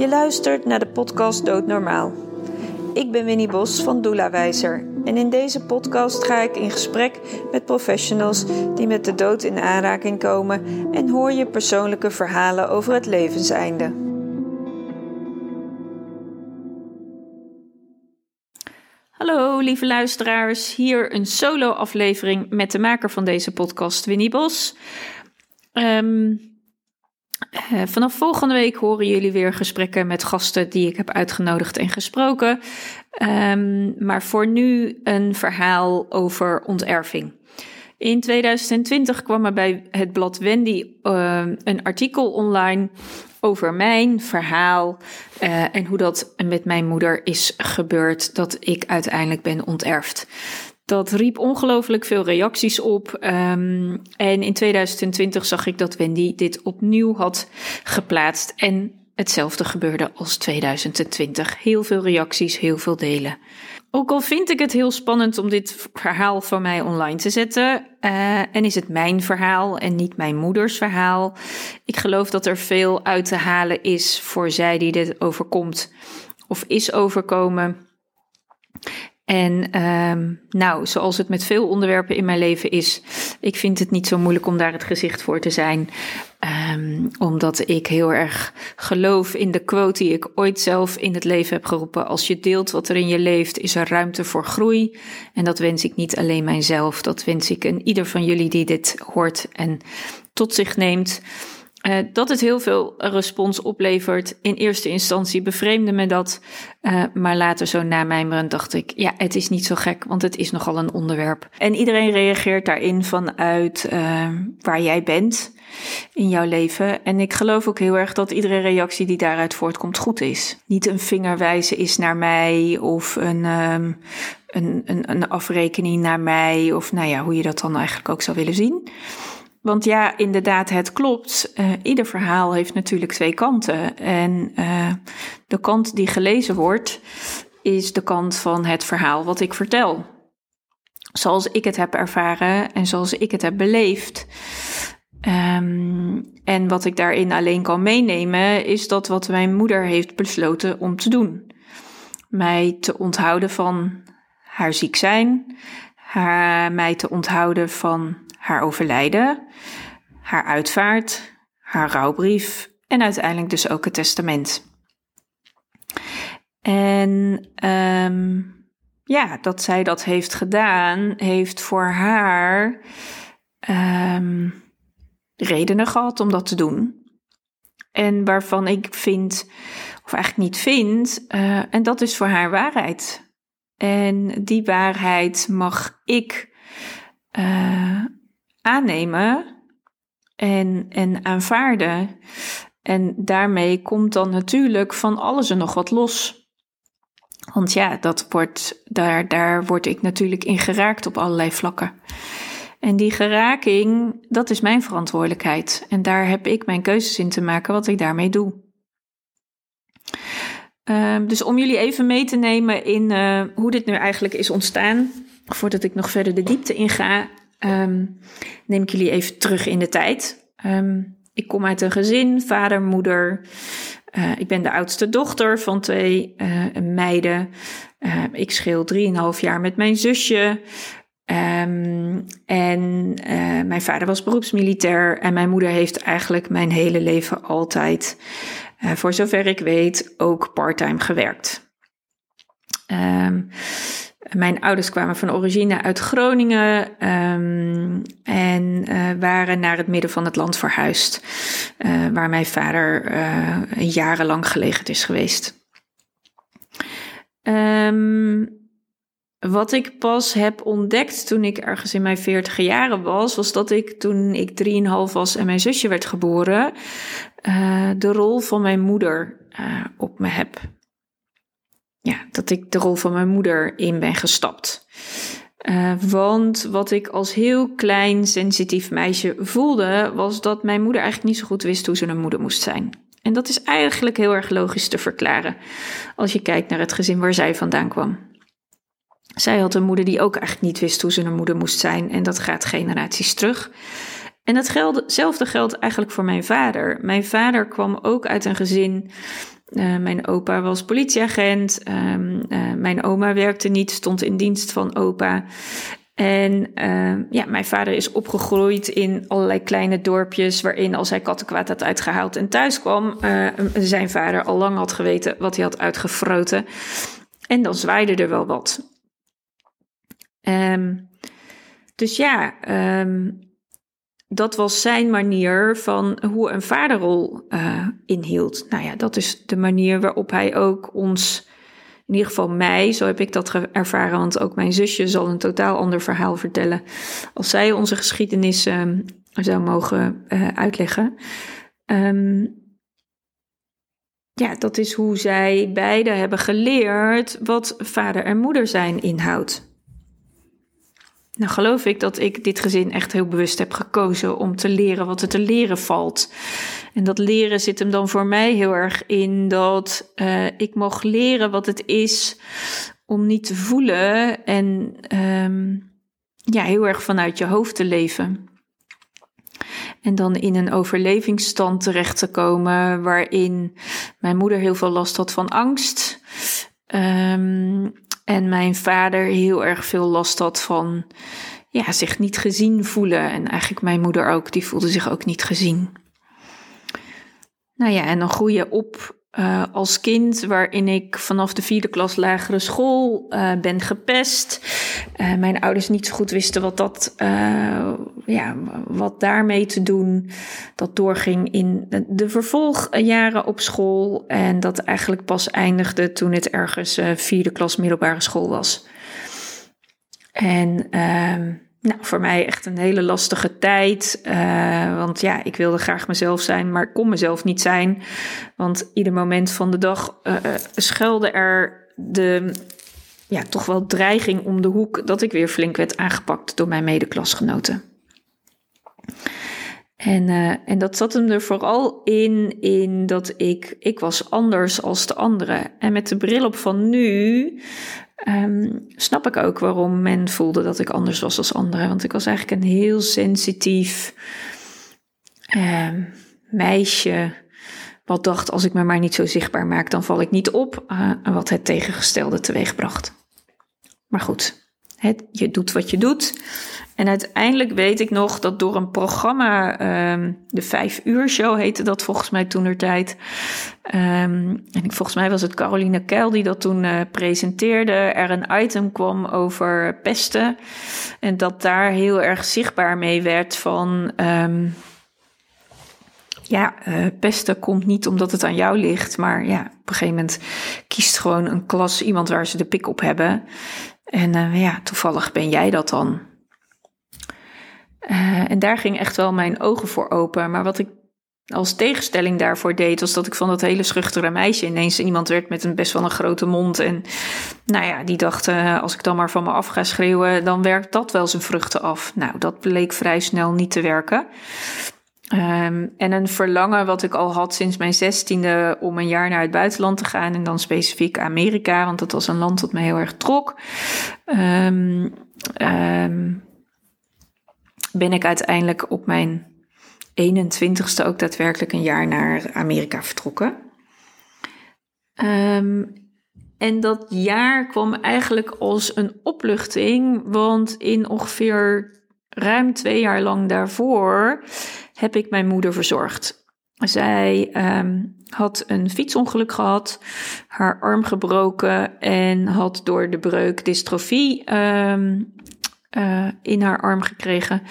Je luistert naar de podcast Doodnormaal. Ik ben Winnie Bos van Doula Wijzer en in deze podcast ga ik in gesprek met professionals die met de dood in aanraking komen en hoor je persoonlijke verhalen over het levenseinde. Hallo lieve luisteraars, hier een solo-aflevering met de maker van deze podcast, Winnie Bos. Um, uh, vanaf volgende week horen jullie weer gesprekken met gasten die ik heb uitgenodigd en gesproken. Um, maar voor nu een verhaal over onterving. In 2020 kwam er bij het blad Wendy uh, een artikel online over mijn verhaal uh, en hoe dat met mijn moeder is gebeurd dat ik uiteindelijk ben onterfd. Dat riep ongelooflijk veel reacties op. Um, en in 2020 zag ik dat Wendy dit opnieuw had geplaatst. En hetzelfde gebeurde als 2020. Heel veel reacties, heel veel delen. Ook al vind ik het heel spannend om dit verhaal van mij online te zetten, uh, en is het mijn verhaal en niet mijn moeders verhaal. Ik geloof dat er veel uit te halen is voor zij die dit overkomt of is overkomen. En um, nou, zoals het met veel onderwerpen in mijn leven is, ik vind het niet zo moeilijk om daar het gezicht voor te zijn. Um, omdat ik heel erg geloof in de quote die ik ooit zelf in het leven heb geroepen. Als je deelt wat er in je leeft, is er ruimte voor groei. En dat wens ik niet alleen mijzelf, dat wens ik en ieder van jullie die dit hoort en tot zich neemt. Uh, dat het heel veel respons oplevert. In eerste instantie bevreemde me dat. Uh, maar later zo na mijmerend dacht ik, ja, het is niet zo gek, want het is nogal een onderwerp. En iedereen reageert daarin vanuit uh, waar jij bent in jouw leven. En ik geloof ook heel erg dat iedere reactie die daaruit voortkomt goed is. Niet een vingerwijze is naar mij of een, um, een, een, een afrekening naar mij. Of nou ja, hoe je dat dan eigenlijk ook zou willen zien. Want ja, inderdaad, het klopt. Uh, ieder verhaal heeft natuurlijk twee kanten. En uh, de kant die gelezen wordt, is de kant van het verhaal wat ik vertel. Zoals ik het heb ervaren en zoals ik het heb beleefd. Um, en wat ik daarin alleen kan meenemen, is dat wat mijn moeder heeft besloten om te doen. Mij te onthouden van haar ziek zijn, haar, mij te onthouden van haar overlijden, haar uitvaart, haar rouwbrief en uiteindelijk dus ook het testament. En um, ja, dat zij dat heeft gedaan, heeft voor haar um, redenen gehad om dat te doen. En waarvan ik vind, of eigenlijk niet vind, uh, en dat is voor haar waarheid. En die waarheid mag ik uh, aannemen en, en aanvaarden. En daarmee komt dan natuurlijk van alles en nog wat los. Want ja, dat wordt, daar, daar word ik natuurlijk in geraakt op allerlei vlakken. En die geraking, dat is mijn verantwoordelijkheid. En daar heb ik mijn keuzes in te maken wat ik daarmee doe. Uh, dus om jullie even mee te nemen in uh, hoe dit nu eigenlijk is ontstaan, voordat ik nog verder de diepte inga, um, neem ik jullie even terug in de tijd. Um, ik kom uit een gezin, vader, moeder. Uh, ik ben de oudste dochter van twee uh, meiden. Uh, ik scheel drieënhalf jaar met mijn zusje. En mijn vader was beroepsmilitair. En mijn moeder heeft eigenlijk mijn hele leven altijd, voor zover ik weet, ook parttime gewerkt. Um, mijn ouders kwamen van origine uit Groningen um, en uh, waren naar het midden van het land verhuisd, uh, waar mijn vader uh, jarenlang gelegen is geweest. Um, wat ik pas heb ontdekt toen ik ergens in mijn veertig jaren was, was dat ik toen ik drieënhalf was en mijn zusje werd geboren, de rol van mijn moeder op me heb ja, dat ik de rol van mijn moeder in ben gestapt. Uh, want wat ik als heel klein sensitief meisje voelde, was dat mijn moeder eigenlijk niet zo goed wist hoe ze een moeder moest zijn. En dat is eigenlijk heel erg logisch te verklaren als je kijkt naar het gezin waar zij vandaan kwam. Zij had een moeder die ook eigenlijk niet wist hoe ze een moeder moest zijn en dat gaat generaties terug. En hetzelfde geldt eigenlijk voor mijn vader. Mijn vader kwam ook uit een gezin mijn opa was politieagent. Ehm, mijn oma werkte niet, stond in dienst van opa. En uh, ja, mijn vader is opgegroeid in allerlei kleine dorpjes waarin als hij kattenkwaad had uitgehaald en thuis kwam, uh, zijn vader al lang had geweten wat hij had uitgefroten. En dan zwaaide er wel wat. Um, dus ja, dat was zijn manier van hoe een vaderrol uh, inhield. Nou ja, dat is de manier waarop hij ook ons in ieder geval mij, zo heb ik dat ervaren, want ook mijn zusje zal een totaal ander verhaal vertellen. Als zij onze geschiedenis uh, zou mogen uh, uitleggen. Um, ja, dat is hoe zij beide hebben geleerd wat vader en moeder zijn inhoudt. Nou geloof ik dat ik dit gezin echt heel bewust heb gekozen om te leren wat er te leren valt. En dat leren zit hem dan voor mij heel erg in dat uh, ik mag leren wat het is om niet te voelen en um, ja, heel erg vanuit je hoofd te leven. En dan in een overlevingsstand terecht te komen waarin mijn moeder heel veel last had van angst. Um, en mijn vader heel erg veel last had van ja, zich niet gezien voelen. En eigenlijk mijn moeder ook, die voelde zich ook niet gezien. Nou ja, en dan groei je op uh, als kind, waarin ik vanaf de vierde klas lagere school uh, ben gepest. Uh, mijn ouders niet zo goed wisten wat, dat, ja, wat daarmee te doen. Dat doorging in de vervolgjaren op school. En dat eigenlijk pas eindigde toen het ergens vierde klas middelbare school was. En ehm, nou, voor mij echt een hele lastige tijd. Uh, want ja, ik wilde graag mezelf zijn, maar kon mezelf niet zijn. Want ieder moment van de dag uh, schuilde er de, ja, toch wel dreiging om de hoek dat ik weer flink werd aangepakt door mijn medeklasgenoten. En, en dat zat hem er vooral in, in dat ik, ik was anders als de anderen. En met de bril op van nu um, snap ik ook waarom men voelde dat ik anders was als anderen. Want ik was eigenlijk een heel sensitief um, meisje. Wat dacht, als ik me maar niet zo zichtbaar maak, dan val ik niet op. Uh, wat het tegengestelde teweegbracht. Maar goed, je doet wat je doet. En uiteindelijk weet ik nog dat door een programma, um, de Vijf Uur Show heette dat volgens mij toen tijd. Um, en ik, volgens mij was het Caroline Keil die dat toen uh, presenteerde. Er een item kwam over pesten. En dat daar heel erg zichtbaar mee werd van. Um, ja, uh, pesten komt niet omdat het aan jou ligt. Maar ja, op een gegeven moment kiest gewoon een klas iemand waar ze de pik op hebben. En uh, ja, toevallig ben jij dat dan. Uh, en daar ging echt wel mijn ogen voor open. Maar wat ik als tegenstelling daarvoor deed, was dat ik van dat hele schuchtere meisje ineens iemand werd met een best wel een grote mond. En nou ja, die dacht, uh, als ik dan maar van me af ga schreeuwen, dan werkt dat wel zijn vruchten af. Nou, dat bleek vrij snel niet te werken. Um, en een verlangen wat ik al had sinds mijn zestiende om een jaar naar het buitenland te gaan. En dan specifiek Amerika, want dat was een land dat me heel erg trok. Um, ben ik uiteindelijk op mijn 21ste ook daadwerkelijk een jaar naar Amerika vertrokken. Um, en dat jaar kwam eigenlijk als een opluchting, want in ongeveer ruim twee jaar lang daarvoor heb ik mijn moeder verzorgd. Zij um, had een fietsongeluk gehad, haar arm gebroken en had door de breuk dystrofie um, uh, in haar arm gekregen.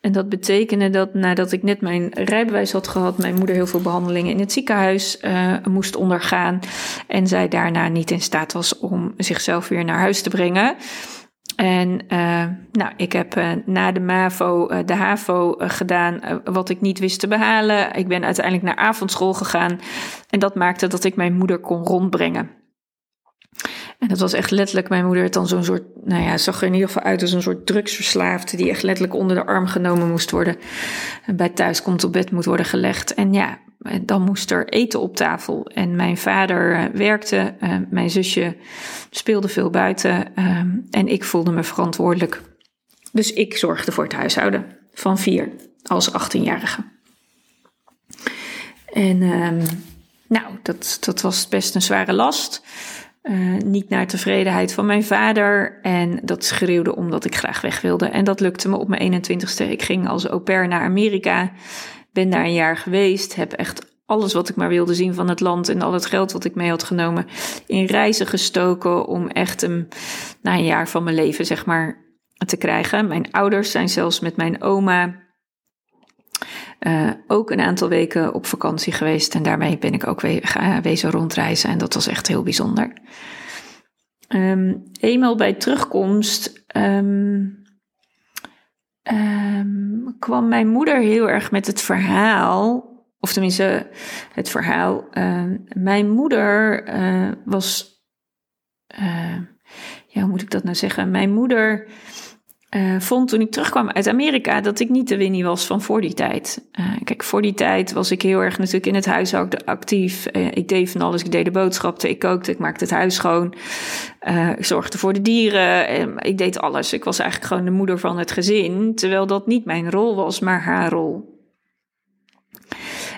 En dat betekende dat nadat ik net mijn rijbewijs had gehad, mijn moeder heel veel behandelingen in het ziekenhuis uh, moest ondergaan. En zij daarna niet in staat was om zichzelf weer naar huis te brengen. En uh, nou, ik heb na de MAVO de HAVO gedaan wat ik niet wist te behalen. Ik ben uiteindelijk naar avondschool gegaan. En dat maakte dat ik mijn moeder kon rondbrengen. En dat was echt letterlijk, mijn moeder dan zo'n soort, nou ja, zag er in ieder geval uit als een soort drugsverslaafde die echt letterlijk onder de arm genomen moest worden. En bij thuis komt op bed moet worden gelegd. En ja, dan moest er eten op tafel. En mijn vader uh, werkte, uh, mijn zusje speelde veel buiten uh, en ik voelde me verantwoordelijk. Dus ik zorgde voor het huishouden van vier als 18-jarige. En ehm, nou, dat, dat was best een zware last. Uh, niet naar tevredenheid van mijn vader. En dat schreeuwde omdat ik graag weg wilde. En dat lukte me op mijn 21ste. Ik ging als au pair naar Amerika. Ben daar een jaar geweest. Heb echt alles wat ik maar wilde zien van het land en al het geld wat ik mee had genomen in reizen gestoken om echt een, na een jaar van mijn leven, zeg maar, te krijgen. Mijn ouders zijn zelfs met mijn oma uh, ook een aantal weken op vakantie geweest. En daarmee ben ik ook we wezen rondreizen. En dat was echt heel bijzonder. Um, eenmaal bij terugkomst um, um, kwam mijn moeder heel erg met het verhaal. Of tenminste, het verhaal. mijn moeder uh, was. Uh, ja, hoe moet ik dat nou zeggen? Mijn moeder uh, vond toen ik terugkwam uit Amerika dat ik niet de Winnie was van voor die tijd. Uh, kijk, voor die tijd was ik heel erg natuurlijk in het huishouden actief. Uh, ik deed van alles. Ik deed de boodschappen, ik kookte, ik maakte het huis schoon. ik zorgde voor de dieren. ik deed alles. Ik was eigenlijk gewoon de moeder van het gezin. Terwijl dat niet mijn rol was, maar haar rol.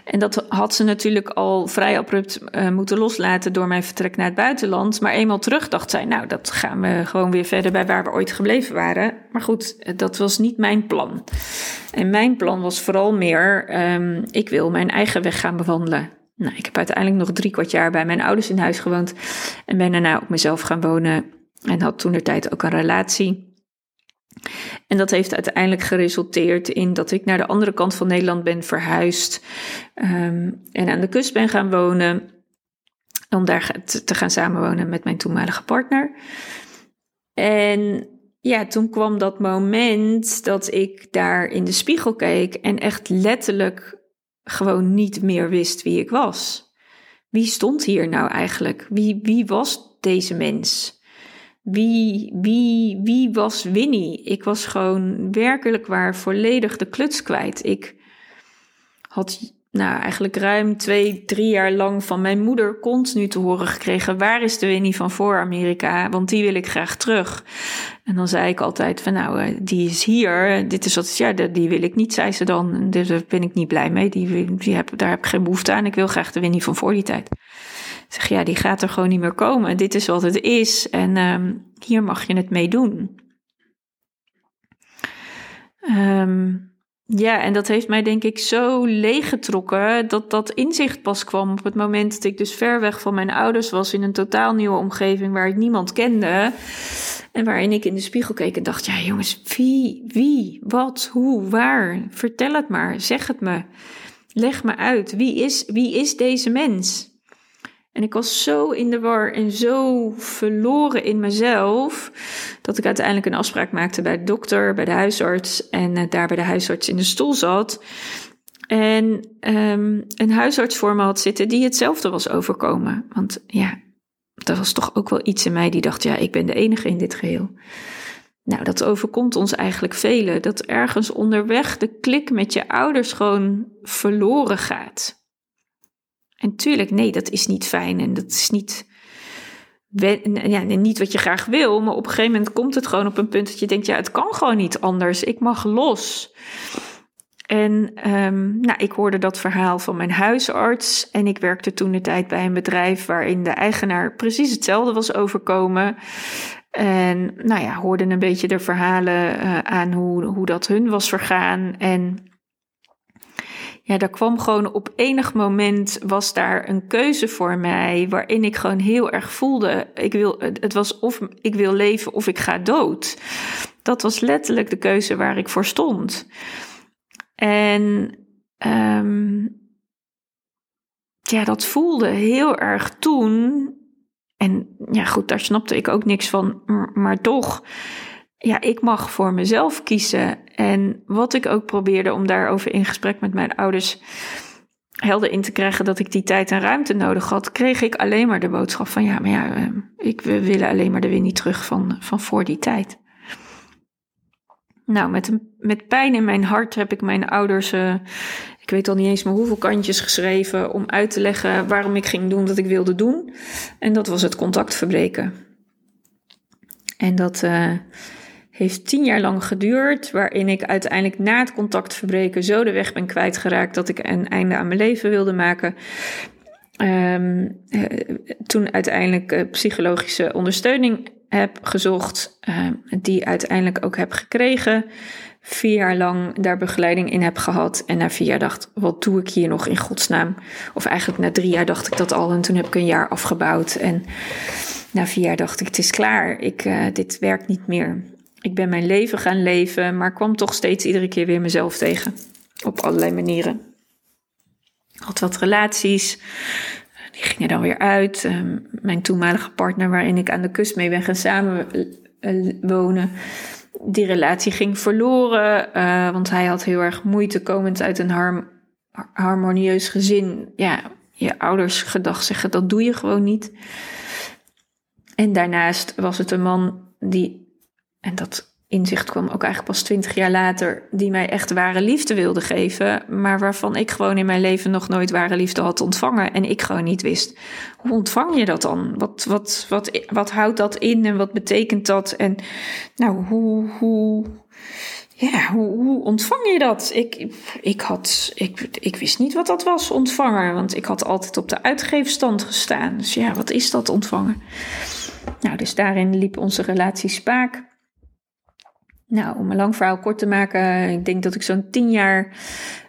En dat had ze natuurlijk al vrij abrupt uh, moeten loslaten door mijn vertrek naar het buitenland. Maar eenmaal terug dacht zij, nou, dat gaan we gewoon weer verder bij waar we ooit gebleven waren. Maar goed, eh, dat was niet mijn plan. En mijn plan was vooral meer, um, ik wil mijn eigen weg gaan bewandelen. Nou, ik heb uiteindelijk nog drie kwart jaar bij mijn ouders in huis gewoond. En ben daarna op mezelf gaan wonen. En had toen de tijd ook een relatie. En dat heeft uiteindelijk geresulteerd in dat ik naar de andere kant van Nederland ben verhuisd um, en aan de kust ben gaan wonen. Om daar te gaan samenwonen met mijn toenmalige partner. En ja, toen kwam dat moment dat ik daar in de spiegel keek en echt letterlijk gewoon niet meer wist wie ik was. Wie stond hier nou eigenlijk? Wie, wie was deze mens? Wie, wie, wie was Winnie? Ik was gewoon werkelijk waar volledig de kluts kwijt. Ik had nou, eigenlijk ruim twee, drie jaar lang van mijn moeder continu te horen gekregen: waar is de Winnie van voor Amerika? Want die wil ik graag terug. En dan zei ik altijd: van nou, eh, die is hier. Dit is wat, ja, die wil ik niet, zei ze dan. Daar ben ik niet blij mee. Die, die heb, daar heb ik geen behoefte aan. Ik wil graag de Winnie van voor die tijd zeg ja, die gaat er gewoon niet meer komen. Dit is wat het is en um, hier mag je het mee doen. Um, ja, en dat heeft mij denk ik zo leeggetrokken dat dat inzicht pas kwam op het moment dat ik dus ver weg van mijn ouders was in een totaal nieuwe omgeving waar ik niemand kende. En waarin ik in de spiegel keek en dacht, ja jongens, wie, wie, wat, hoe, waar? Vertel het maar, zeg het me. Leg me uit, wie is, wie is deze mens? En ik was zo in de war en zo verloren in mezelf. Dat ik uiteindelijk een afspraak maakte bij de dokter, bij de huisarts. En uh, daar bij de huisarts in de stoel zat. En um, een huisarts voor me had zitten die hetzelfde was overkomen. Want ja, er was toch ook wel iets in mij die dacht: ja, ik ben de enige in dit geheel. Nou, dat overkomt ons eigenlijk velen. Dat ergens onderweg de klik met je ouders gewoon verloren gaat. En tuurlijk, nee, dat is niet fijn en dat is niet, ja, niet wat je graag wil. Maar op een gegeven moment komt het gewoon op een punt dat je denkt, ja, het kan gewoon niet anders. Ik mag los. En um, nou, ik hoorde dat verhaal van mijn huisarts. En ik werkte toen de tijd bij een bedrijf waarin de eigenaar precies hetzelfde was overkomen. En nou ja, hoorde een beetje de verhalen uh, aan hoe, hoe dat hun was vergaan. En ja, daar kwam gewoon op enig moment was daar een keuze voor mij waarin ik gewoon heel erg voelde, ik wil, het was of ik wil leven of ik ga dood. Dat was letterlijk de keuze waar ik voor stond. En um, ja, dat voelde heel erg toen. En ja, goed, daar snapte ik ook niks van, maar toch ja, ik mag voor mezelf kiezen. En wat ik ook probeerde om daarover in gesprek met mijn ouders helder in te krijgen dat ik die tijd en ruimte nodig had, kreeg ik alleen maar de boodschap van ja, maar ja, eh, ik, we willen alleen maar de weer niet terug van, van voor die tijd. Nou, met, met pijn in mijn hart heb ik mijn ouders, uh, ik weet al niet eens meer hoeveel kantjes geschreven om uit te leggen waarom ik ging doen wat ik wilde doen. En dat was het contact verbreken. En dat, uh, heeft tien jaar lang geduurd, waarin ik uiteindelijk na het contact verbreken zo de weg ben kwijtgeraakt dat ik een einde aan mijn leven wilde maken. ehm, toen uiteindelijk psychologische ondersteuning heb gezocht, die uiteindelijk ook heb gekregen. Vier jaar lang daar begeleiding in heb gehad. En na vier jaar dacht, wat doe ik hier nog in godsnaam? Of eigenlijk na drie jaar dacht ik dat al. En toen heb ik een jaar afgebouwd. En na vier jaar dacht ik, het is klaar. Ik, dit werkt niet meer. Ik ben mijn leven gaan leven, maar kwam toch steeds iedere keer weer mezelf tegen. Op allerlei manieren. Had wat relaties. Die gingen dan weer uit. Ehm, mijn toenmalige partner, waarin ik aan de kust mee ben gaan samenwonen. Die relatie ging verloren. Uh, want hij had heel erg moeite komend uit een harmonieus gezin. Ja, je ouders gedacht zeggen, dat doe je gewoon niet. En daarnaast was het een man die, en dat inzicht kwam ook eigenlijk pas twintig jaar later, die mij echt ware liefde wilde geven, maar waarvan ik gewoon in mijn leven nog nooit ware liefde had ontvangen en ik gewoon niet wist. Hoe ontvang je dat dan? Wat, wat, wat, wat houdt dat in en wat betekent dat? En nou, hoe, hoe, ja, hoe, hoe ontvang je dat? Ik, ik, had, ik, ik wist niet wat dat was, ontvanger, want ik had altijd op de uitgeefstand gestaan. Dus ja, wat is dat ontvangen? Nou, dus daarin liep onze relatie spaak. Nou, om een lang verhaal kort te maken, ik denk dat ik zo'n tien jaar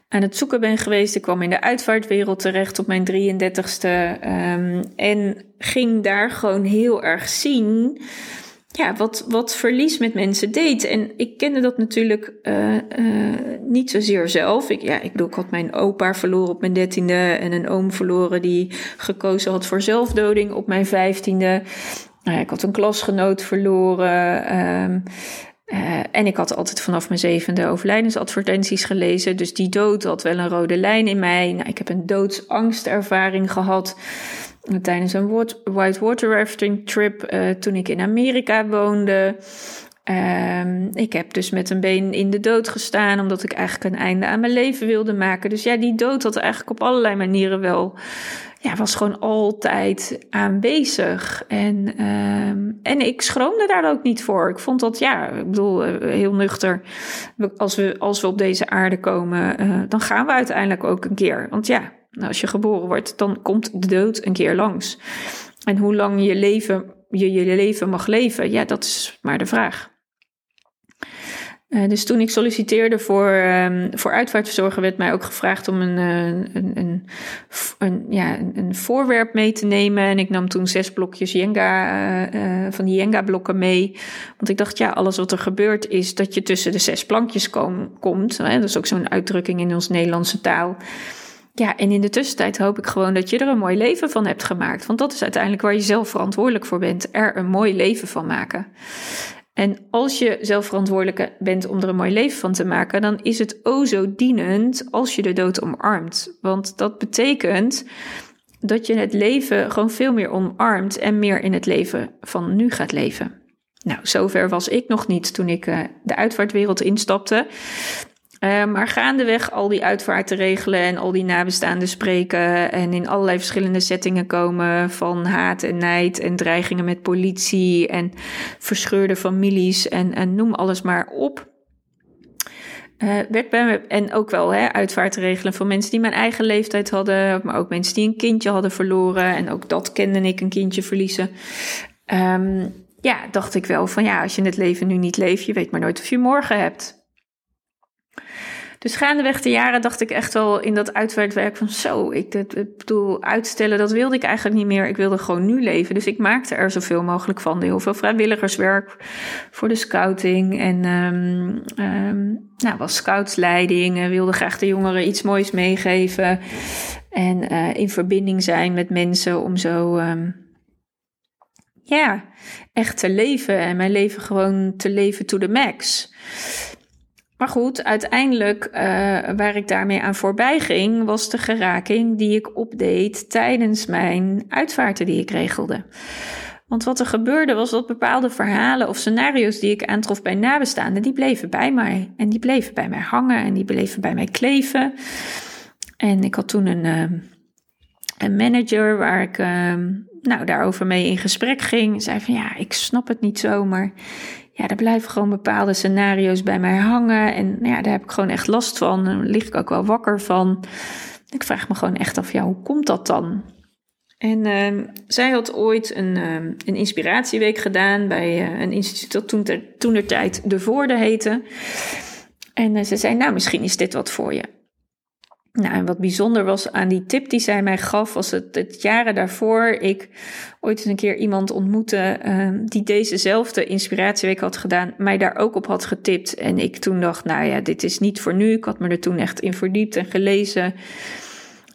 aan het zoeken ben geweest. Ik kwam in de uitvaartwereld terecht op mijn 33ste um, en ging daar gewoon heel erg zien ja, wat, wat verlies met mensen deed. En ik kende dat natuurlijk uh, uh, niet zozeer zelf. Ik, ja, ik bedoel, ik had mijn opa verloren op mijn dertiende en een oom verloren die gekozen had voor zelfdoding op mijn vijftiende. Uh, ik had een klasgenoot verloren. Um, uh, en ik had altijd vanaf mijn zevende overlijdensadvertenties gelezen. Dus die dood had wel een rode lijn in mij. Nou, ik heb een doodsangstervaring gehad tijdens een whitewater rafting trip uh, toen ik in Amerika woonde. Um, ik heb dus met een been in de dood gestaan, omdat ik eigenlijk een einde aan mijn leven wilde maken. Dus ja, die dood had eigenlijk op allerlei manieren wel, ja, was gewoon altijd aanwezig. En, um, en ik schroomde daar ook niet voor. Ik vond dat, ja, ik bedoel, uh, heel nuchter. Als we, als we op deze aarde komen, uh, dan gaan we uiteindelijk ook een keer. Want ja, nou, als je geboren wordt, dan komt de dood een keer langs. En hoe lang je leven, je, je leven mag leven, ja, dat is maar de vraag. Uh, dus toen ik solliciteerde voor, um, voor uitvaartverzorger, werd mij ook gevraagd om een, een, een, een, ja, een voorwerp mee te nemen. En ik nam toen zes blokjes Jenga, uh, van die Jenga-blokken mee. Want ik dacht, ja, alles wat er gebeurt is dat je tussen de zes plankjes kom, komt. Hè? Dat is ook zo'n uitdrukking in ons Nederlandse taal. Ja, en in de tussentijd hoop ik gewoon dat je er een mooi leven van hebt gemaakt. Want dat is uiteindelijk waar je zelf verantwoordelijk voor bent. Er een mooi leven van maken. En als je zelf verantwoordelijk bent om er een mooi leven van te maken, dan is het o zo dienend als je de dood omarmt. Want dat betekent dat je het leven gewoon veel meer omarmt en meer in het leven van nu gaat leven. Nou, zover was ik nog niet toen ik uh, de uitvaartwereld instapte. Uh, maar gaandeweg al die uitvaarten regelen en al die nabestaanden spreken en in allerlei verschillende settingen komen van haat en nijd en dreigingen met politie en verscheurde families en, en noem alles maar op. Uh, werd bij en ook wel hè, uitvaarten regelen voor mensen die mijn eigen leeftijd hadden, maar ook mensen die een kindje hadden verloren. En ook dat kende ik, een kindje verliezen. Um, ja, dacht ik wel van ja, als je het leven nu niet leeft, je weet maar nooit of je morgen hebt. Dus gaandeweg de jaren dacht ik echt wel in dat uitwerkwerk van zo, ik, ik bedoel, uitstellen, dat wilde ik eigenlijk niet meer. Ik wilde gewoon nu leven. Dus ik maakte er zoveel mogelijk van. Heel veel vrijwilligerswerk voor de scouting. En um, um, nou, was scoutsleiding. wilde graag de jongeren iets moois meegeven. En uh, in verbinding zijn met mensen om zo. Um, ja, echt te leven en mijn leven gewoon te leven to the max. Maar goed, uiteindelijk uh, waar ik daarmee aan voorbij ging, was de geraking die ik opdeed tijdens mijn uitvaarten die ik regelde. Want wat er gebeurde was dat bepaalde verhalen of scenario's die ik aantrof bij nabestaanden, die bleven bij mij. En die bleven bij mij hangen en die bleven bij mij kleven. En ik had toen een, uh, een manager waar ik uh, nou, daarover mee in gesprek ging. Zei van ja, ik snap het niet zo, maar ja, er blijven gewoon bepaalde scenario's bij mij hangen. En nou ja, daar heb ik gewoon echt last van. Daar lig ik ook wel wakker van. Ik vraag me gewoon echt af, ja, hoe komt dat dan? En ehm, zij had ooit een, ehm, een inspiratieweek gedaan bij uh, een instituut dat toen, ter, toen de tijd De Voorde heette. En uh, ze zei, nou misschien is dit wat voor je. Nou, en wat bijzonder was aan die tip die zij mij gaf, was het, het jaren daarvoor ik ooit eens een keer iemand ontmoette uh, die dezezelfde inspiratieweek had gedaan, mij daar ook op had getipt. En ik toen dacht, nou ja, dit is niet voor nu. Ik had me er toen echt in verdiept en gelezen.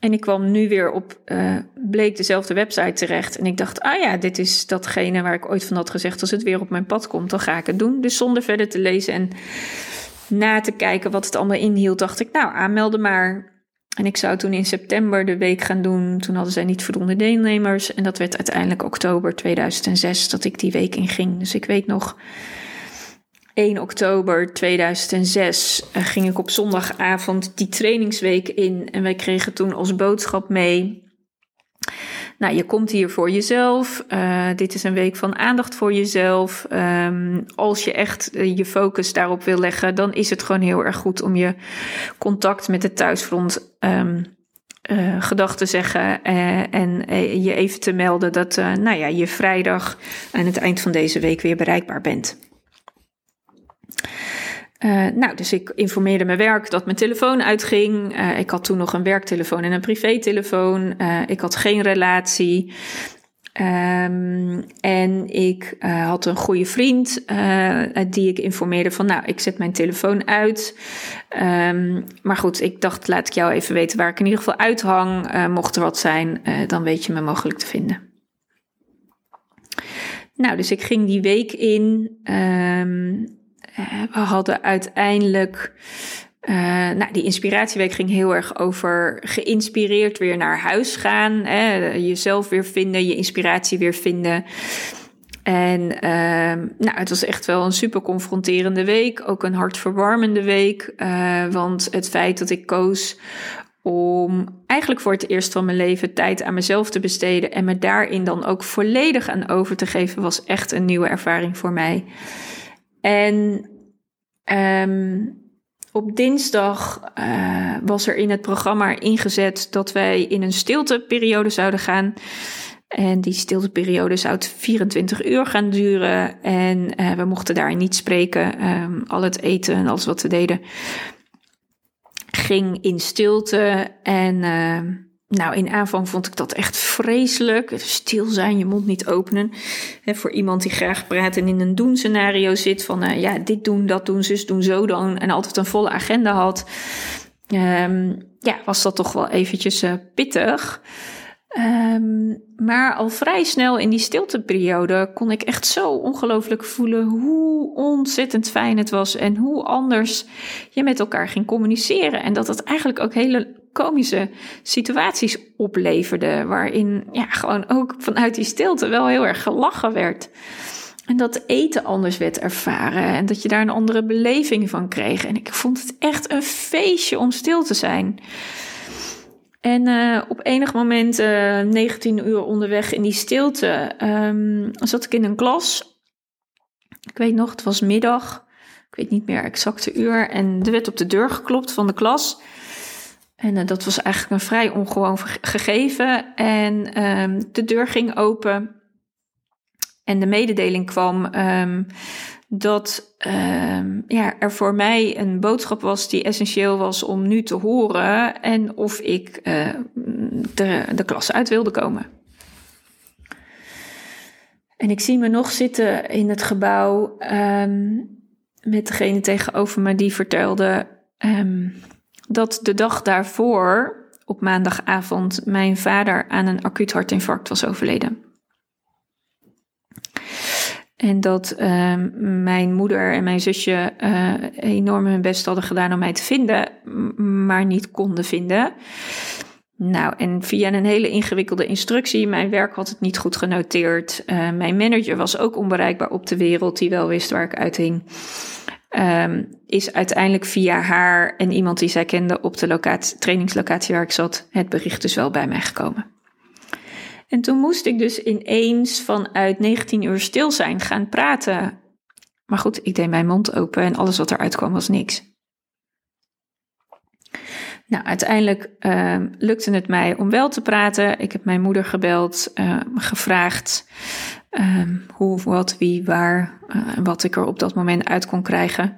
En ik kwam nu weer op, uh, bleek dezelfde website terecht. En ik dacht, ah ja, dit is datgene waar ik ooit van had gezegd. Als het weer op mijn pad komt, dan ga ik het doen. Dus zonder verder te lezen en na te kijken wat het allemaal inhield, dacht ik, nou, aanmelden maar. En ik zou toen in september de week gaan doen. Toen hadden zij niet voldoende deelnemers. En dat werd uiteindelijk oktober 2006 dat ik die week in ging. Dus ik weet nog, 1 oktober 2006 uh, ging ik op zondagavond die trainingsweek in. En wij kregen toen als boodschap mee. Nou, je komt hier voor jezelf. Uh, dit is een week van aandacht voor jezelf. Um, als je echt uh, je focus daarop wil leggen, dan is het gewoon heel erg goed om je contact met het thuisfront um, uh, gedag te zeggen en je even te melden dat nou ja, je vrijdag aan het eind van deze week weer bereikbaar bent. Uh, nou, dus ik informeerde mijn werk dat mijn telefoon uitging. Uh, ik had toen nog een werktelefoon en een privételefoon. Uh, ik had geen relatie. Um, en ik had een goede vriend die ik informeerde van, nou, ik zet mijn telefoon uit. Um, maar goed, ik dacht, laat ik jou even weten waar ik in ieder geval uithang. mocht er wat zijn, dan weet je me mogelijk te vinden. Nou, dus ik ging die week in. Uh, we hadden uiteindelijk. Uh, nou, die inspiratieweek ging heel erg over geïnspireerd weer naar huis gaan. Hè, jezelf weer vinden, je inspiratie weer vinden. En uh, nou, het was echt wel een super confronterende week. Ook een hartverwarmende week. Uh, want het feit dat ik koos om eigenlijk voor het eerst van mijn leven tijd aan mezelf te besteden en me daarin dan ook volledig aan over te geven, was echt een nieuwe ervaring voor mij. En um, op dinsdag uh, was er in het programma ingezet dat wij in een stilteperiode zouden gaan. En die stilteperiode zou 24 uur gaan duren. En uh, we mochten daar niet spreken. Um, al het eten en alles wat we deden ging in stilte. En uh, nou, in aanvang vond ik dat echt vreselijk. Stil zijn, je mond niet openen. He, voor iemand die graag praat en in een doen-scenario zit van uh, ja, dit doen, dat doen, zus doen, zo dan. En altijd een volle agenda had. Um, ja, was dat toch wel eventjes uh, pittig. Um, maar al vrij snel in die stilteperiode kon ik echt zo ongelooflijk voelen hoe ontzettend fijn het was en hoe anders je met elkaar ging communiceren. En dat het eigenlijk ook hele komische situaties opleverde, waarin ja, gewoon ook vanuit die stilte wel heel erg gelachen werd. En dat eten anders werd ervaren en dat je daar een andere beleving van kreeg. En ik vond het echt een feestje om stil te zijn. En uh, op enig moment, uh, eh, 19 uur onderweg in die stilte, um, zat ik in een klas. Ik weet nog, het was middag. Ik weet niet meer exacte uur. En er werd op de deur geklopt van de klas. En uh, dat was eigenlijk een vrij ongewoon gegeven. En um, de deur ging open. En de mededeling kwam um, dat uh, ja, er voor mij een boodschap was die essentieel was om nu te horen en of ik uh, de, de klas uit wilde komen. En ik zie me nog zitten in het gebouw met degene tegenover me die vertelde dat de dag daarvoor, op maandagavond, mijn vader aan een acuut hartinfarct was overleden. En dat uh, mijn moeder en mijn zusje uh, enorm hun best hadden gedaan om mij te vinden, maar niet konden vinden. Nou, en via een hele ingewikkelde instructie, mijn werk had het niet goed genoteerd. Uh, mijn manager was ook onbereikbaar op de wereld, die wel wist waar ik uithing. Um, is uiteindelijk via haar en iemand die zij kende op de locatie, trainingslocatie waar ik zat, het bericht dus wel bij mij gekomen. En toen moest ik dus ineens vanuit 19 uur stil zijn gaan praten. Maar goed, ik deed mijn mond open en alles wat eruit kwam was niks. Nou, uiteindelijk uh, lukte het mij om wel te praten. Ik heb mijn moeder gebeld, uh, gevraagd uh, hoe, wat, wie, waar, uh, wat ik er op dat moment uit kon krijgen.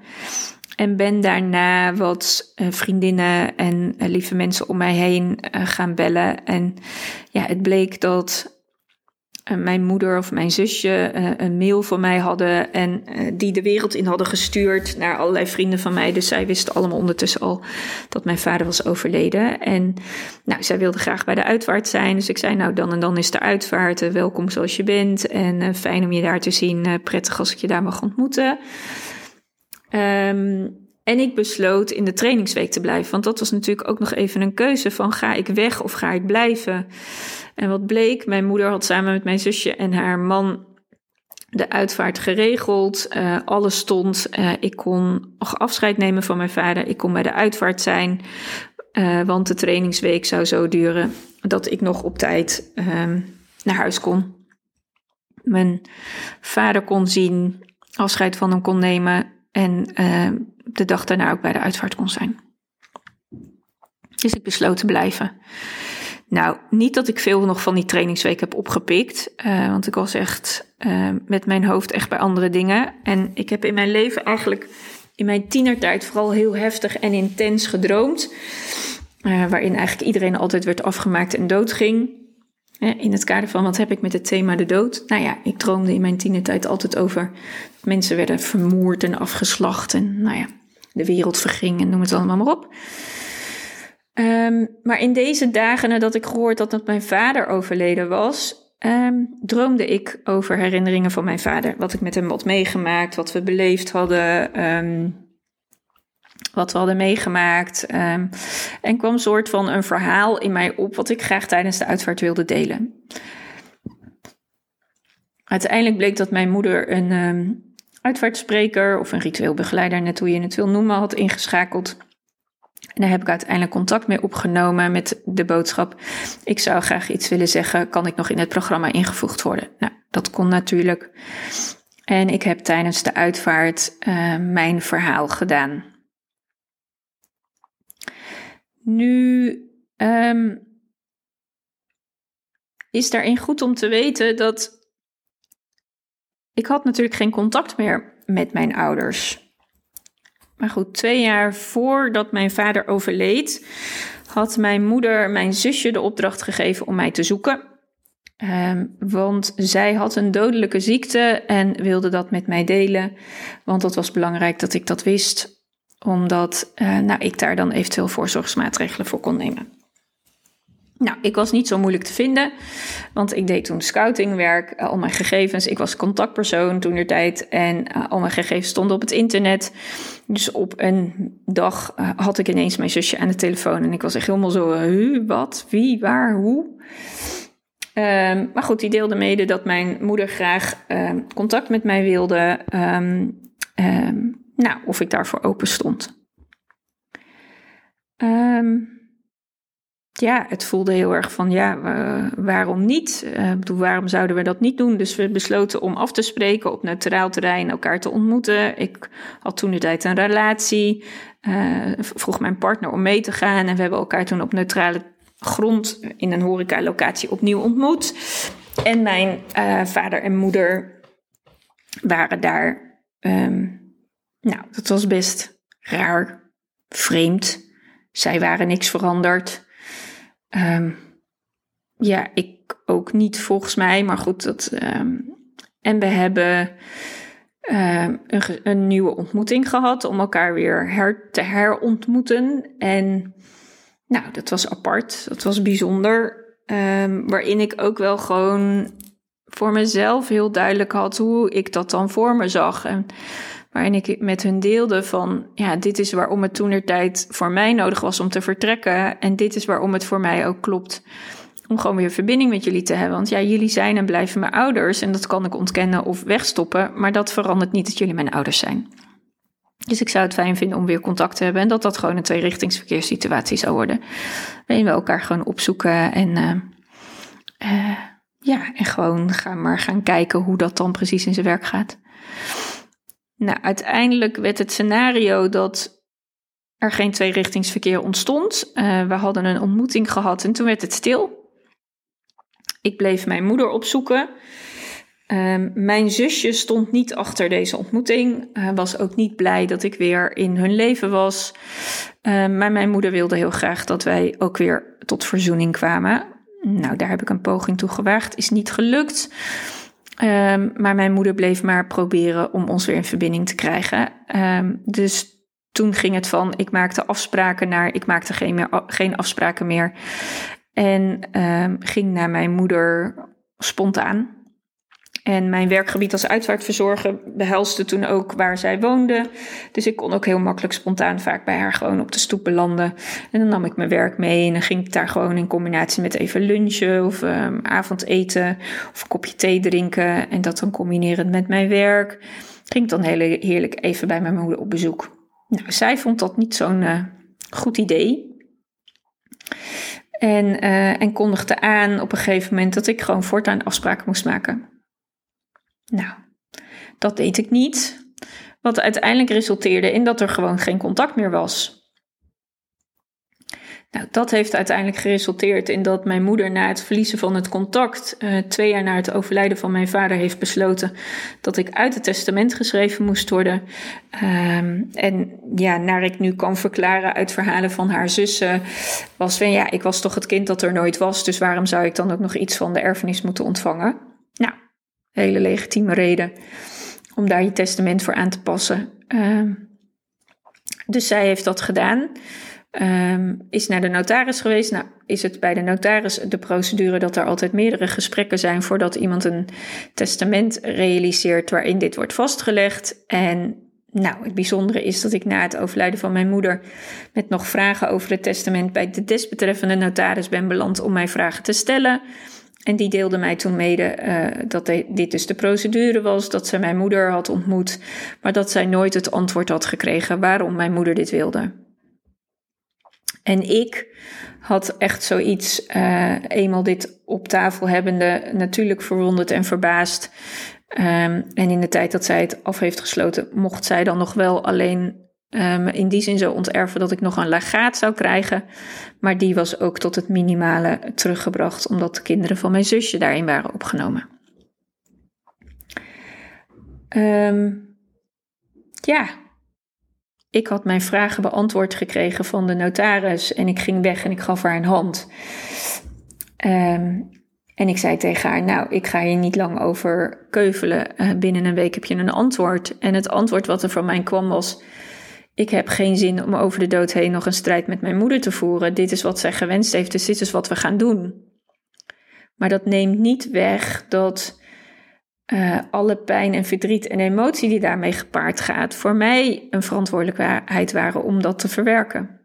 En ben daarna wat vriendinnen en lieve mensen om mij heen gaan bellen. En ja, het bleek dat eh, mijn moeder of mijn zusje uh, een mail van mij hadden en uh, die de wereld in hadden gestuurd naar allerlei vrienden van mij. Dus zij wisten allemaal ondertussen al dat mijn vader was overleden. En nou, zij wilde graag bij de uitvaart zijn. Dus ik zei, nou dan en dan is de uitvaart. welkom zoals je bent. En fijn om je daar te zien. prettig als ik je daar mag ontmoeten. Um, en ik besloot in de trainingsweek te blijven. Want dat was natuurlijk ook nog even een keuze van ga ik weg of ga ik blijven. En wat bleek, mijn moeder had samen met mijn zusje en haar man de uitvaart geregeld. Uh, alles stond. Uh, ik kon afscheid nemen van mijn vader. Ik kon bij de uitvaart zijn. Uh, want de trainingsweek zou zo duren dat ik nog op tijd ehm, naar huis kon. Mijn vader kon zien, afscheid van hem kon nemen. En de dag daarna ook bij de uitvaart kon zijn. Dus ik besloot te blijven. Nou, niet dat ik veel nog van die trainingsweek heb opgepikt. Uh, want ik was echt uh, met mijn hoofd echt bij andere dingen. En ik heb in mijn leven eigenlijk in mijn tienertijd vooral heel heftig en intens gedroomd. Uh, waarin eigenlijk iedereen altijd werd afgemaakt en doodging. In het kader van wat heb ik met het thema de dood? Nou ja, ik droomde in mijn tienertijd altijd over mensen werden vermoord en afgeslacht. En nou ja, de wereld verging en noem het allemaal maar op. Um, maar in deze dagen nadat ik gehoord had dat mijn vader overleden was, um, droomde ik over herinneringen van mijn vader. Wat ik met hem had meegemaakt, wat we beleefd hadden, um, wat we hadden meegemaakt. en kwam een soort van een verhaal in mij op wat ik graag tijdens de uitvaart wilde delen. Uiteindelijk bleek dat mijn moeder een uitvaartspreker of een ritueel begeleider, net hoe je het wil noemen, had ingeschakeld. En daar heb ik uiteindelijk contact mee opgenomen met de boodschap: Ik zou graag iets willen zeggen, kan ik nog in het programma ingevoegd worden? Nou, dat kon natuurlijk. En ik heb tijdens de uitvaart uh, mijn verhaal gedaan. Nu um, is daarin goed om te weten dat ik had natuurlijk geen contact meer met mijn ouders. Maar goed, twee jaar voordat mijn vader overleed, had mijn moeder mijn zusje de opdracht gegeven om mij te zoeken. Um, want zij had een dodelijke ziekte en wilde dat met mij delen. Want het was belangrijk dat ik dat wist, omdat uh, nou, ik daar dan eventueel voorzorgsmaatregelen voor kon nemen. Nou, ik was niet zo moeilijk te vinden, want ik deed toen scoutingwerk, uh, al mijn gegevens. Ik was contactpersoon toen der tijd en uh, al mijn gegevens stonden op het internet. Dus op een dag uh, had ik ineens mijn zusje aan de telefoon en ik was echt helemaal zo, huh, wat, wie, waar, hoe. Um, maar goed, die deelde mede dat mijn moeder graag um, contact met mij wilde. Um, nou, of ik daarvoor open stond. Ja, het voelde heel erg van ja, waarom niet? Uh, bedoel, waarom zouden we dat niet doen? Dus we besloten om af te spreken op neutraal terrein, elkaar te ontmoeten. Ik had toen de tijd een relatie, uh, vroeg mijn partner om mee te gaan en we hebben elkaar toen op neutrale grond in een horecalocatie opnieuw ontmoet. En mijn uh, vader en moeder waren daar. Um, nou, dat was best raar, vreemd. Zij waren niks veranderd. Um, ja, ik ook niet volgens mij, maar goed. Dat, um, en we hebben um, een, een, nieuwe ontmoeting gehad om elkaar weer her, te herontmoeten. En nou, dat was apart, dat was bijzonder. waarin ik ook wel gewoon voor mezelf heel duidelijk had hoe ik dat dan voor me zag. En waarin ik met hun deelde van, ja, dit is waarom het toen tijd voor mij nodig was om te vertrekken. En dit is waarom het voor mij ook klopt om gewoon weer verbinding met jullie te hebben. Want ja, jullie zijn en blijven mijn ouders en dat kan ik ontkennen of wegstoppen, maar dat verandert niet dat jullie mijn ouders zijn. Dus ik zou het fijn vinden om weer contact te hebben en dat dat gewoon een tweerichtingsverkeerssituatie zou worden. Waarin we elkaar gewoon opzoeken en uh, uh, ja, en gewoon gaan maar gaan kijken hoe dat dan precies in zijn werk gaat. Nou, uiteindelijk werd het scenario dat er geen tweerichtingsverkeer ontstond. Uh, we hadden een ontmoeting gehad en toen werd het stil. Ik bleef mijn moeder opzoeken. Uh, mijn zusje stond niet achter deze ontmoeting. Was ook niet blij dat ik weer in hun leven was. Uh, maar mijn moeder wilde heel graag dat wij ook weer tot verzoening kwamen. Nou, daar heb ik een poging toe gewaagd. Is niet gelukt. Um, maar mijn moeder bleef maar proberen om ons weer in verbinding te krijgen. Um, dus toen ging het van ik maakte afspraken naar ik maakte geen, meer, geen afspraken meer. En um, ging naar mijn moeder spontaan. En mijn werkgebied als uitvaartverzorger behelste toen ook waar zij woonde. Dus ik kon ook heel makkelijk spontaan vaak bij haar gewoon op de stoep belanden. En dan nam ik mijn werk mee en dan ging ik daar gewoon in combinatie met even lunchen of um, avondeten of een kopje thee drinken. En dat dan combineren met mijn werk. Ging ik dan heel heerlijk even bij mijn moeder op bezoek. Nou, zij vond dat niet zo'n uh, goed idee. En, uh, en kondigde aan op een gegeven moment dat ik gewoon voortaan afspraken moest maken. Nou, dat deed ik niet. Wat uiteindelijk resulteerde in dat er gewoon geen contact meer was. Nou, dat heeft uiteindelijk geresulteerd in dat mijn moeder na het verliezen van het contact, uh, twee jaar na het overlijden van mijn vader, heeft besloten dat ik uit het testament geschreven moest worden. Um, en ja, naar ik nu kan verklaren uit verhalen van haar zussen, was van ja, ik was toch het kind dat er nooit was, dus waarom zou ik dan ook nog iets van de erfenis moeten ontvangen? Nou, hele legitieme reden om daar je testament voor aan te passen. Um, dus zij heeft dat gedaan. Um, is naar de notaris geweest. Nou, is het bij de notaris de procedure dat er altijd meerdere gesprekken zijn voordat iemand een testament realiseert waarin dit wordt vastgelegd. En nou, het bijzondere is dat ik na het overlijden van mijn moeder met nog vragen over het testament bij de desbetreffende notaris ben beland om mij vragen te stellen. En die deelde mij toen mede uh, dat dit dus de procedure was, dat ze mijn moeder had ontmoet, maar dat zij nooit het antwoord had gekregen waarom mijn moeder dit wilde. En ik had echt zoiets, uh, eenmaal dit op tafel hebbende, natuurlijk verwonderd en verbaasd. Um, en in de tijd dat zij het af heeft gesloten, mocht zij dan nog wel alleen um, in die zin zo onterven dat ik nog een legaat zou krijgen. Maar die was ook tot het minimale teruggebracht, omdat de kinderen van mijn zusje daarin waren opgenomen. Um, ja, ik had mijn vragen beantwoord gekregen van de notaris en ik ging weg en ik gaf haar een hand. Um, en ik zei tegen haar, nou, ik ga hier niet lang over keuvelen. Uh, binnen een week heb je een antwoord. En het antwoord wat er van mij kwam was, ik heb geen zin om over de dood heen nog een strijd met mijn moeder te voeren. Dit is wat zij gewenst heeft, dus dit is wat we gaan doen. Maar dat neemt niet weg dat uh, alle pijn en verdriet en emotie die daarmee gepaard gaat, voor mij een verantwoordelijkheid waren om dat te verwerken.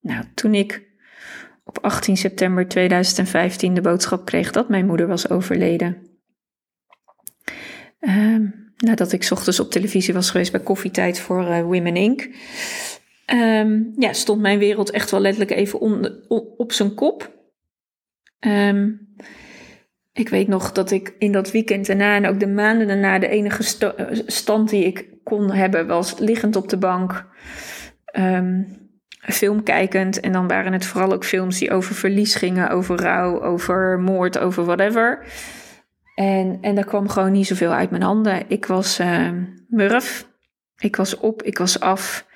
Nou, toen ik op 18 september 2015 de boodschap kreeg dat mijn moeder was overleden. Uh, nadat ik ochtends op televisie was geweest bij Koffietijd voor uh, Women Inc. Um, ja, stond mijn wereld echt wel letterlijk even op zijn kop. Um, ik weet nog dat ik in dat weekend daarna en ook de maanden daarna de enige stand die ik kon hebben was liggend op de bank, um, film kijkend. En dan waren het vooral ook films die over verlies gingen, over rouw, over moord, over whatever. En, en daar kwam gewoon niet zoveel uit mijn handen. Ik was uh, murf, ik was op, ik was af.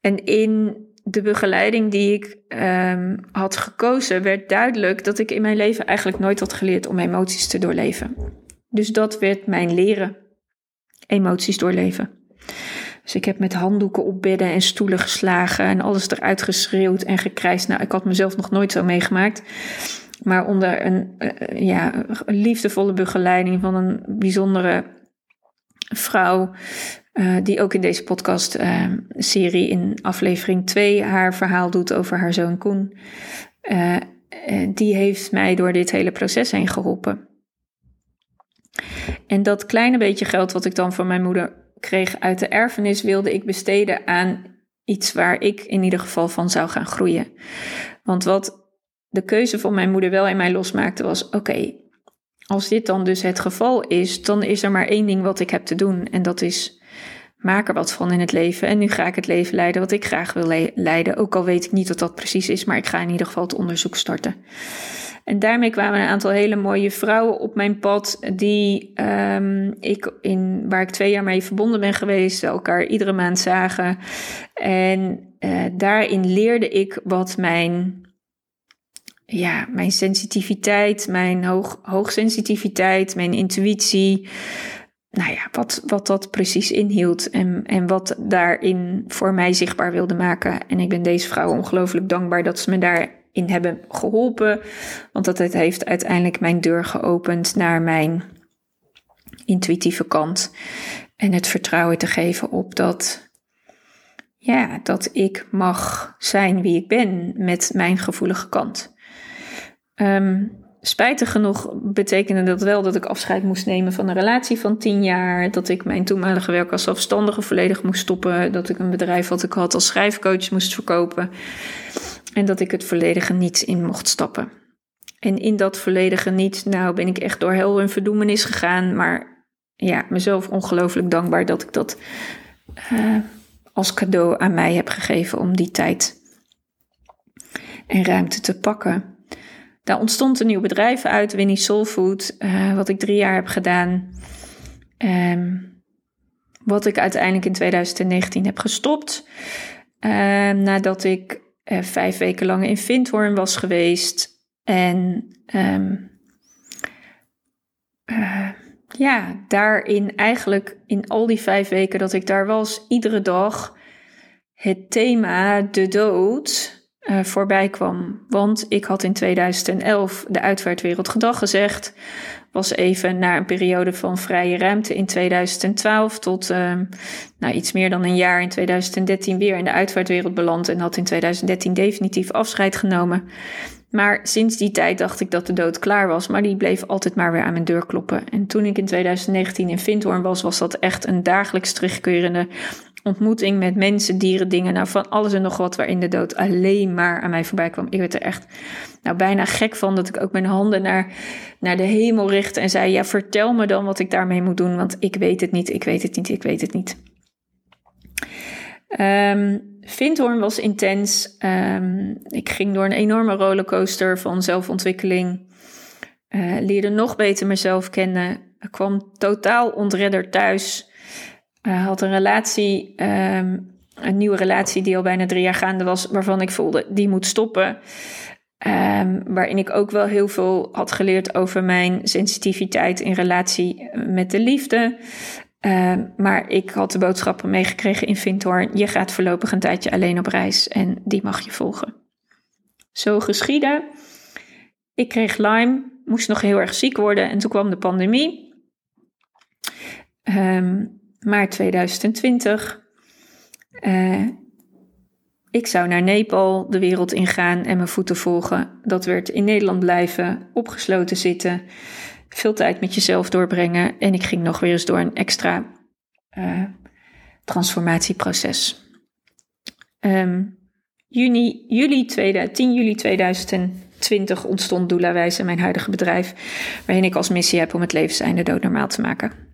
En in de begeleiding die ik um, had gekozen, werd duidelijk dat ik in mijn leven eigenlijk nooit had geleerd om emoties te doorleven. Dus dat werd mijn leren. Emoties doorleven. Dus ik heb met handdoeken op bedden en stoelen geslagen en alles eruit geschreeuwd en gekrijsd. Nou, ik had mezelf nog nooit zo meegemaakt. Maar onder een uh, ja, liefdevolle begeleiding van een bijzondere vrouw. Uh, die ook in deze podcast-serie uh, in aflevering 2 haar verhaal doet over haar zoon Koen. Die heeft mij door dit hele proces heen geholpen. En dat kleine beetje geld wat ik dan van mijn moeder kreeg uit de erfenis, wilde ik besteden aan iets waar ik in ieder geval van zou gaan groeien. Want wat de keuze van mijn moeder wel in mij losmaakte was: oké, als dit dan dus het geval is, dan is er maar één ding wat ik heb te doen. En dat is maak er wat van in het leven. En nu ga ik het leven leiden wat ik graag wil leiden. Ook al weet ik niet wat dat precies is, maar ik ga in ieder geval het onderzoek starten. En daarmee kwamen een aantal hele mooie vrouwen op mijn pad, die um, ik in, waar ik twee jaar mee verbonden ben geweest, elkaar iedere maand zagen. En uh, daarin leerde ik wat mijn, ja, mijn sensitiviteit, mijn hoog, hoogsensitiviteit, mijn intuïtie, nou ja, wat, wat dat precies inhield en, en wat daarin voor mij zichtbaar wilde maken. En ik ben deze vrouw ongelooflijk dankbaar dat ze me daarin hebben geholpen. Want dat het heeft uiteindelijk mijn deur geopend naar mijn intuïtieve kant. En het vertrouwen te geven op dat, ja, dat ik mag zijn wie ik ben met mijn gevoelige kant. Um, spijtig genoeg betekende dat wel dat ik afscheid moest nemen van een relatie van tien jaar. Dat ik mijn toenmalige werk als zelfstandige volledig moest stoppen. Dat ik een bedrijf wat ik had als schrijfcoach moest verkopen. En dat ik het volledige niets in mocht stappen. En in dat volledige niets, nou ben ik echt door hel en verdoemenis gegaan. Maar ja, mezelf ongelooflijk dankbaar dat ik dat uh, als cadeau aan mij heb gegeven om die tijd en ruimte te pakken. Daar ontstond een nieuw bedrijf uit, Winnie Soulfood, uh, wat ik drie jaar heb gedaan. Um, wat ik uiteindelijk in 2019 heb gestopt. Uh, nadat ik uh, vijf weken lang in Vindhoorn was geweest. En um, ja, daarin eigenlijk in al die vijf weken dat ik daar was, iedere dag het thema de dood uh, voorbij kwam. Want ik had in 2011 de uitvaartwereld gedag gezegd. Was even na een periode van vrije ruimte in 2012 tot uh, nou, iets meer dan een jaar in 2013 weer in de uitvaartwereld beland. En had in 2013 definitief afscheid genomen. Maar sinds die tijd dacht ik dat de dood klaar was, maar die bleef altijd maar weer aan mijn deur kloppen. En toen ik in 2019 in Vindhoorn was, was dat echt een dagelijks terugkerende ontmoeting met mensen, dieren, dingen. Nou, van alles en nog wat waarin de dood alleen maar aan mij voorbij kwam. Ik werd er echt nou, bijna gek van dat ik ook mijn handen naar, naar de hemel richtte en zei: Ja, vertel me dan wat ik daarmee moet doen, want ik weet het niet, ik weet het niet, ik weet het niet. Um, Vindhoorn was intens. Um, ik ging door een enorme rollercoaster van zelfontwikkeling. Uh, leerde nog beter mezelf kennen. Ik kwam totaal ontredderd thuis. Uh, had een relatie, um, een nieuwe relatie die al bijna drie jaar gaande was, waarvan ik voelde die moet stoppen. Um, waarin ik ook wel heel veel had geleerd over mijn sensitiviteit in relatie met de liefde. Uh, maar ik had de boodschappen meegekregen in Vindhoorn. Je gaat voorlopig een tijdje alleen op reis en die mag je volgen. Zo geschiedde. Ik kreeg Lyme, moest nog heel erg ziek worden en toen kwam de pandemie. Um, maart 2020. Uh, eh, ik zou naar Nepal de wereld ingaan en mijn voeten volgen. Dat werd in Nederland blijven, opgesloten zitten, veel tijd met jezelf doorbrengen. En ik ging nog weer eens door een extra uh, transformatieproces. Um, juni, juli 10 juli 2020 ontstond Doelawijs, mijn huidige bedrijf, waarin ik als missie heb om het levenseinde doodnormaal te maken.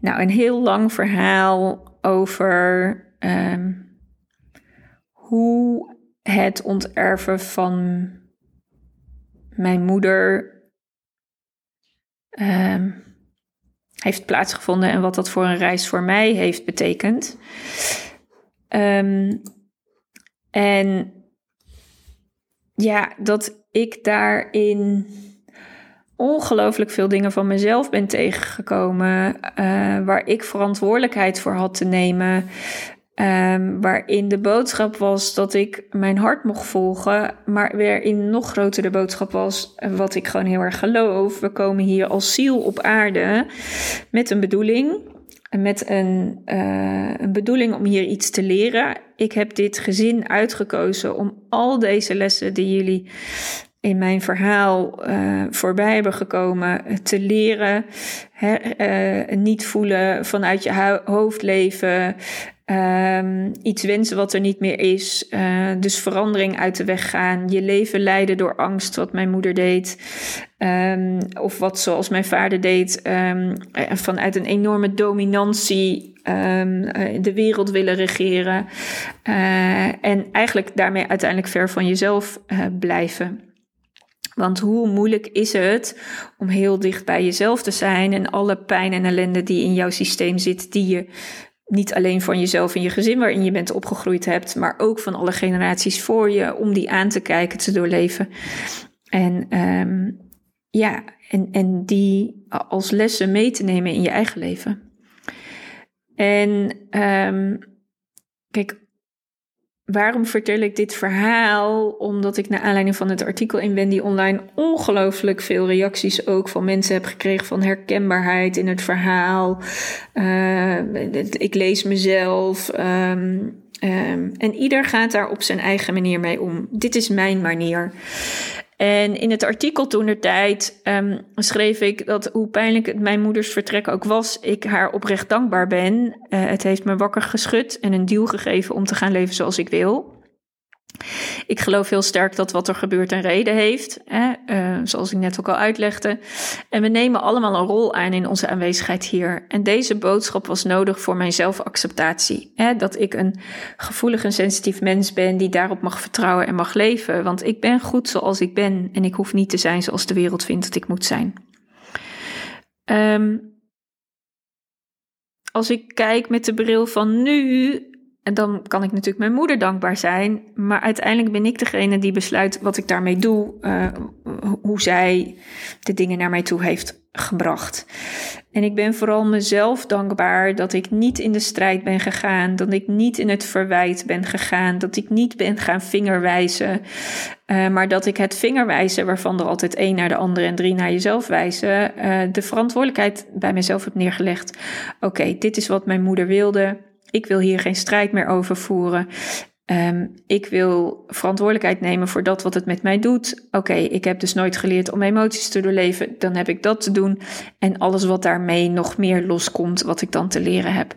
Nou, een heel lang verhaal over um, hoe het onterven van mijn moeder um, heeft plaatsgevonden en wat dat voor een reis voor mij heeft betekend. Um, en ja, dat ik daarin ongelooflijk veel dingen van mezelf ben tegengekomen. Uh, waar ik verantwoordelijkheid voor had te nemen. Um, waarin de boodschap was dat ik mijn hart mocht volgen. Maar waarin nog groter de boodschap was. Wat ik gewoon heel erg geloof. We komen hier als ziel op aarde. Met een bedoeling. Met een, uh, een bedoeling om hier iets te leren. Ik heb dit gezin uitgekozen om al deze lessen die jullie in mijn verhaal uh, voorbij hebben gekomen. Te leren, hè, uh, niet voelen vanuit je hoofd leven. Um, iets wensen wat er niet meer is. Dus verandering uit de weg gaan. Je leven leiden door angst, wat mijn moeder deed. Ehm, of wat zoals mijn vader deed, um, vanuit een enorme dominantie de wereld willen regeren. En eigenlijk daarmee uiteindelijk ver van jezelf blijven. Want hoe moeilijk is het om heel dicht bij jezelf te zijn en alle pijn en ellende die in jouw systeem zit, die je niet alleen van jezelf en je gezin waarin je bent opgegroeid hebt, maar ook van alle generaties voor je, om die aan te kijken, te doorleven. En um, ja, en, en die als lessen mee te nemen in je eigen leven. En um, kijk, waarom vertel ik dit verhaal? Omdat ik naar aanleiding van het artikel in Wendy Online ongelooflijk veel reacties ook van mensen heb gekregen van herkenbaarheid in het verhaal. Uh, ik lees mezelf. Um, um, en ieder gaat daar op zijn eigen manier mee om. Dit is mijn manier. En in het artikel toen de tijd um, schreef ik dat hoe pijnlijk het mijn moeders vertrek ook was, ik haar oprecht dankbaar ben. Uh, het heeft me wakker geschud en een duw gegeven om te gaan leven zoals ik wil. Ik geloof heel sterk dat wat er gebeurt een reden heeft, hè, uh, zoals ik net ook al uitlegde. En we nemen allemaal een rol aan in onze aanwezigheid hier. En deze boodschap was nodig voor mijn zelfacceptatie. Hè, dat ik een gevoelig en sensitief mens ben die daarop mag vertrouwen en mag leven. Want ik ben goed zoals ik ben en ik hoef niet te zijn zoals de wereld vindt dat ik moet zijn. Um, als ik kijk met de bril van nu, en dan kan ik natuurlijk mijn moeder dankbaar zijn. Maar uiteindelijk ben ik degene die besluit wat ik daarmee doe. Uh, hoe zij de dingen naar mij toe heeft gebracht. En ik ben vooral mezelf dankbaar dat ik niet in de strijd ben gegaan. Dat ik niet in het verwijt ben gegaan. Dat ik niet ben gaan vingerwijzen. Uh, maar dat ik het vingerwijzen, waarvan er altijd één naar de andere en drie naar jezelf wijzen. Uh, de verantwoordelijkheid bij mezelf heb neergelegd. Oké, dit is wat mijn moeder wilde. Ik wil hier geen strijd meer over voeren. Um, ik wil verantwoordelijkheid nemen voor dat wat het met mij doet. Oké, ik heb dus nooit geleerd om emoties te doorleven. Dan heb ik dat te doen. En alles wat daarmee nog meer loskomt, wat ik dan te leren heb.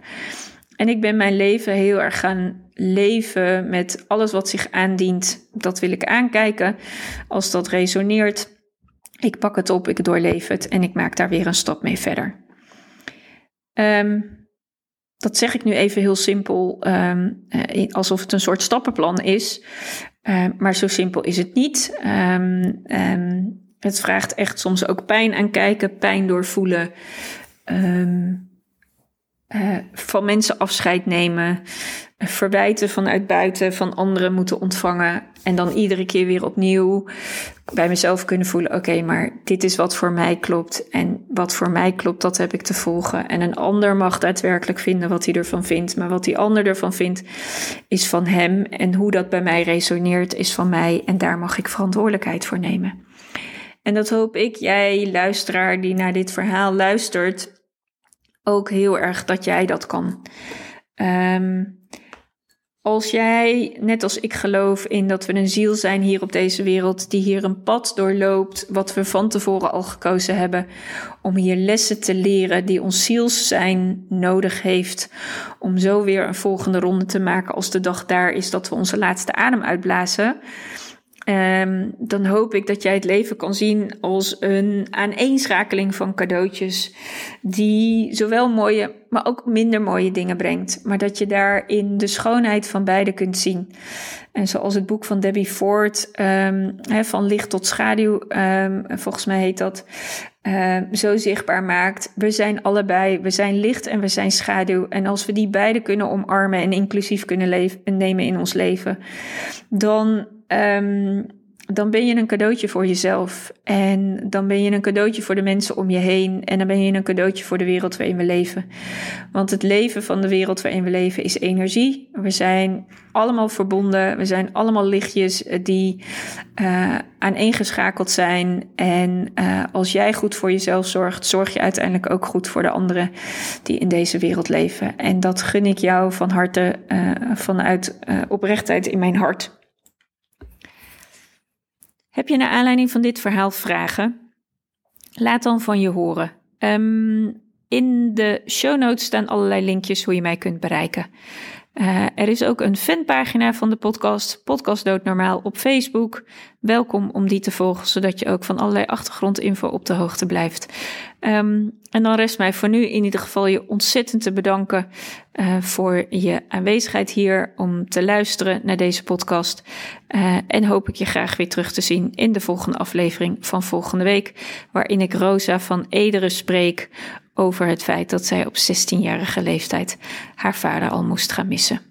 En ik ben mijn leven heel erg gaan leven met alles wat zich aandient. Dat wil ik aankijken. Als dat resoneert, ik pak het op, ik doorleef het en ik maak daar weer een stap mee verder. Um, dat zeg ik nu even heel simpel, um, alsof het een soort stappenplan is. Uh, maar zo simpel is het niet. Um, het vraagt echt soms ook pijn aan kijken, pijn doorvoelen. Uh, van mensen afscheid nemen, verwijten vanuit buiten van anderen moeten ontvangen en dan iedere keer weer opnieuw bij mezelf kunnen voelen: oké, maar dit is wat voor mij klopt en wat voor mij klopt, dat heb ik te volgen. En een ander mag daadwerkelijk vinden wat hij ervan vindt, maar wat die ander ervan vindt is van hem en hoe dat bij mij resoneert is van mij en daar mag ik verantwoordelijkheid voor nemen. En dat hoop ik jij, luisteraar die naar dit verhaal luistert, ook heel erg dat jij dat kan. Um, als jij, net als ik geloof in dat we een ziel zijn hier op deze wereld, die hier een pad doorloopt, wat we van tevoren al gekozen hebben, om hier lessen te leren die ons zielszijn nodig heeft, om zo weer een volgende ronde te maken als de dag daar is dat we onze laatste adem uitblazen, Um, dan hoop ik dat jij het leven kan zien als een aaneenschakeling van cadeautjes, die zowel mooie, maar ook minder mooie dingen brengt. Maar dat je daarin de schoonheid van beide kunt zien. En zoals het boek van Debbie Ford, um, van licht tot schaduw, um, volgens mij heet dat, zo zichtbaar maakt. We zijn allebei, we zijn licht en we zijn schaduw. En als we die beide kunnen omarmen en inclusief kunnen nemen in ons leven, dan um, dan ben je een cadeautje voor jezelf. En dan ben je een cadeautje voor de mensen om je heen. En dan ben je een cadeautje voor de wereld waarin we leven. Want het leven van de wereld waarin we leven is energie. We zijn allemaal verbonden. We zijn allemaal lichtjes die uh, aaneengeschakeld zijn. En uh, als jij goed voor jezelf zorgt, zorg je uiteindelijk ook goed voor de anderen die in deze wereld leven. En dat gun ik jou van harte, uh, vanuit oprechtheid in mijn hart. Heb je naar aanleiding van dit verhaal vragen? Laat dan van je horen. Um, in de show notes staan allerlei linkjes hoe je mij kunt bereiken. Uh, er is ook een fanpagina van de podcast, Podcast Doodnormaal, op Facebook. Welkom om die te volgen, zodat je ook van allerlei achtergrondinfo op de hoogte blijft. Um, en dan rest mij voor nu in ieder geval je ontzettend te bedanken uh, voor je aanwezigheid hier om te luisteren naar deze podcast. Uh, en hoop ik je graag weer terug te zien in de volgende aflevering van volgende week, waarin ik Rosa van Ederen spreek over het feit dat zij op 16-jarige leeftijd haar vader al moest gaan missen.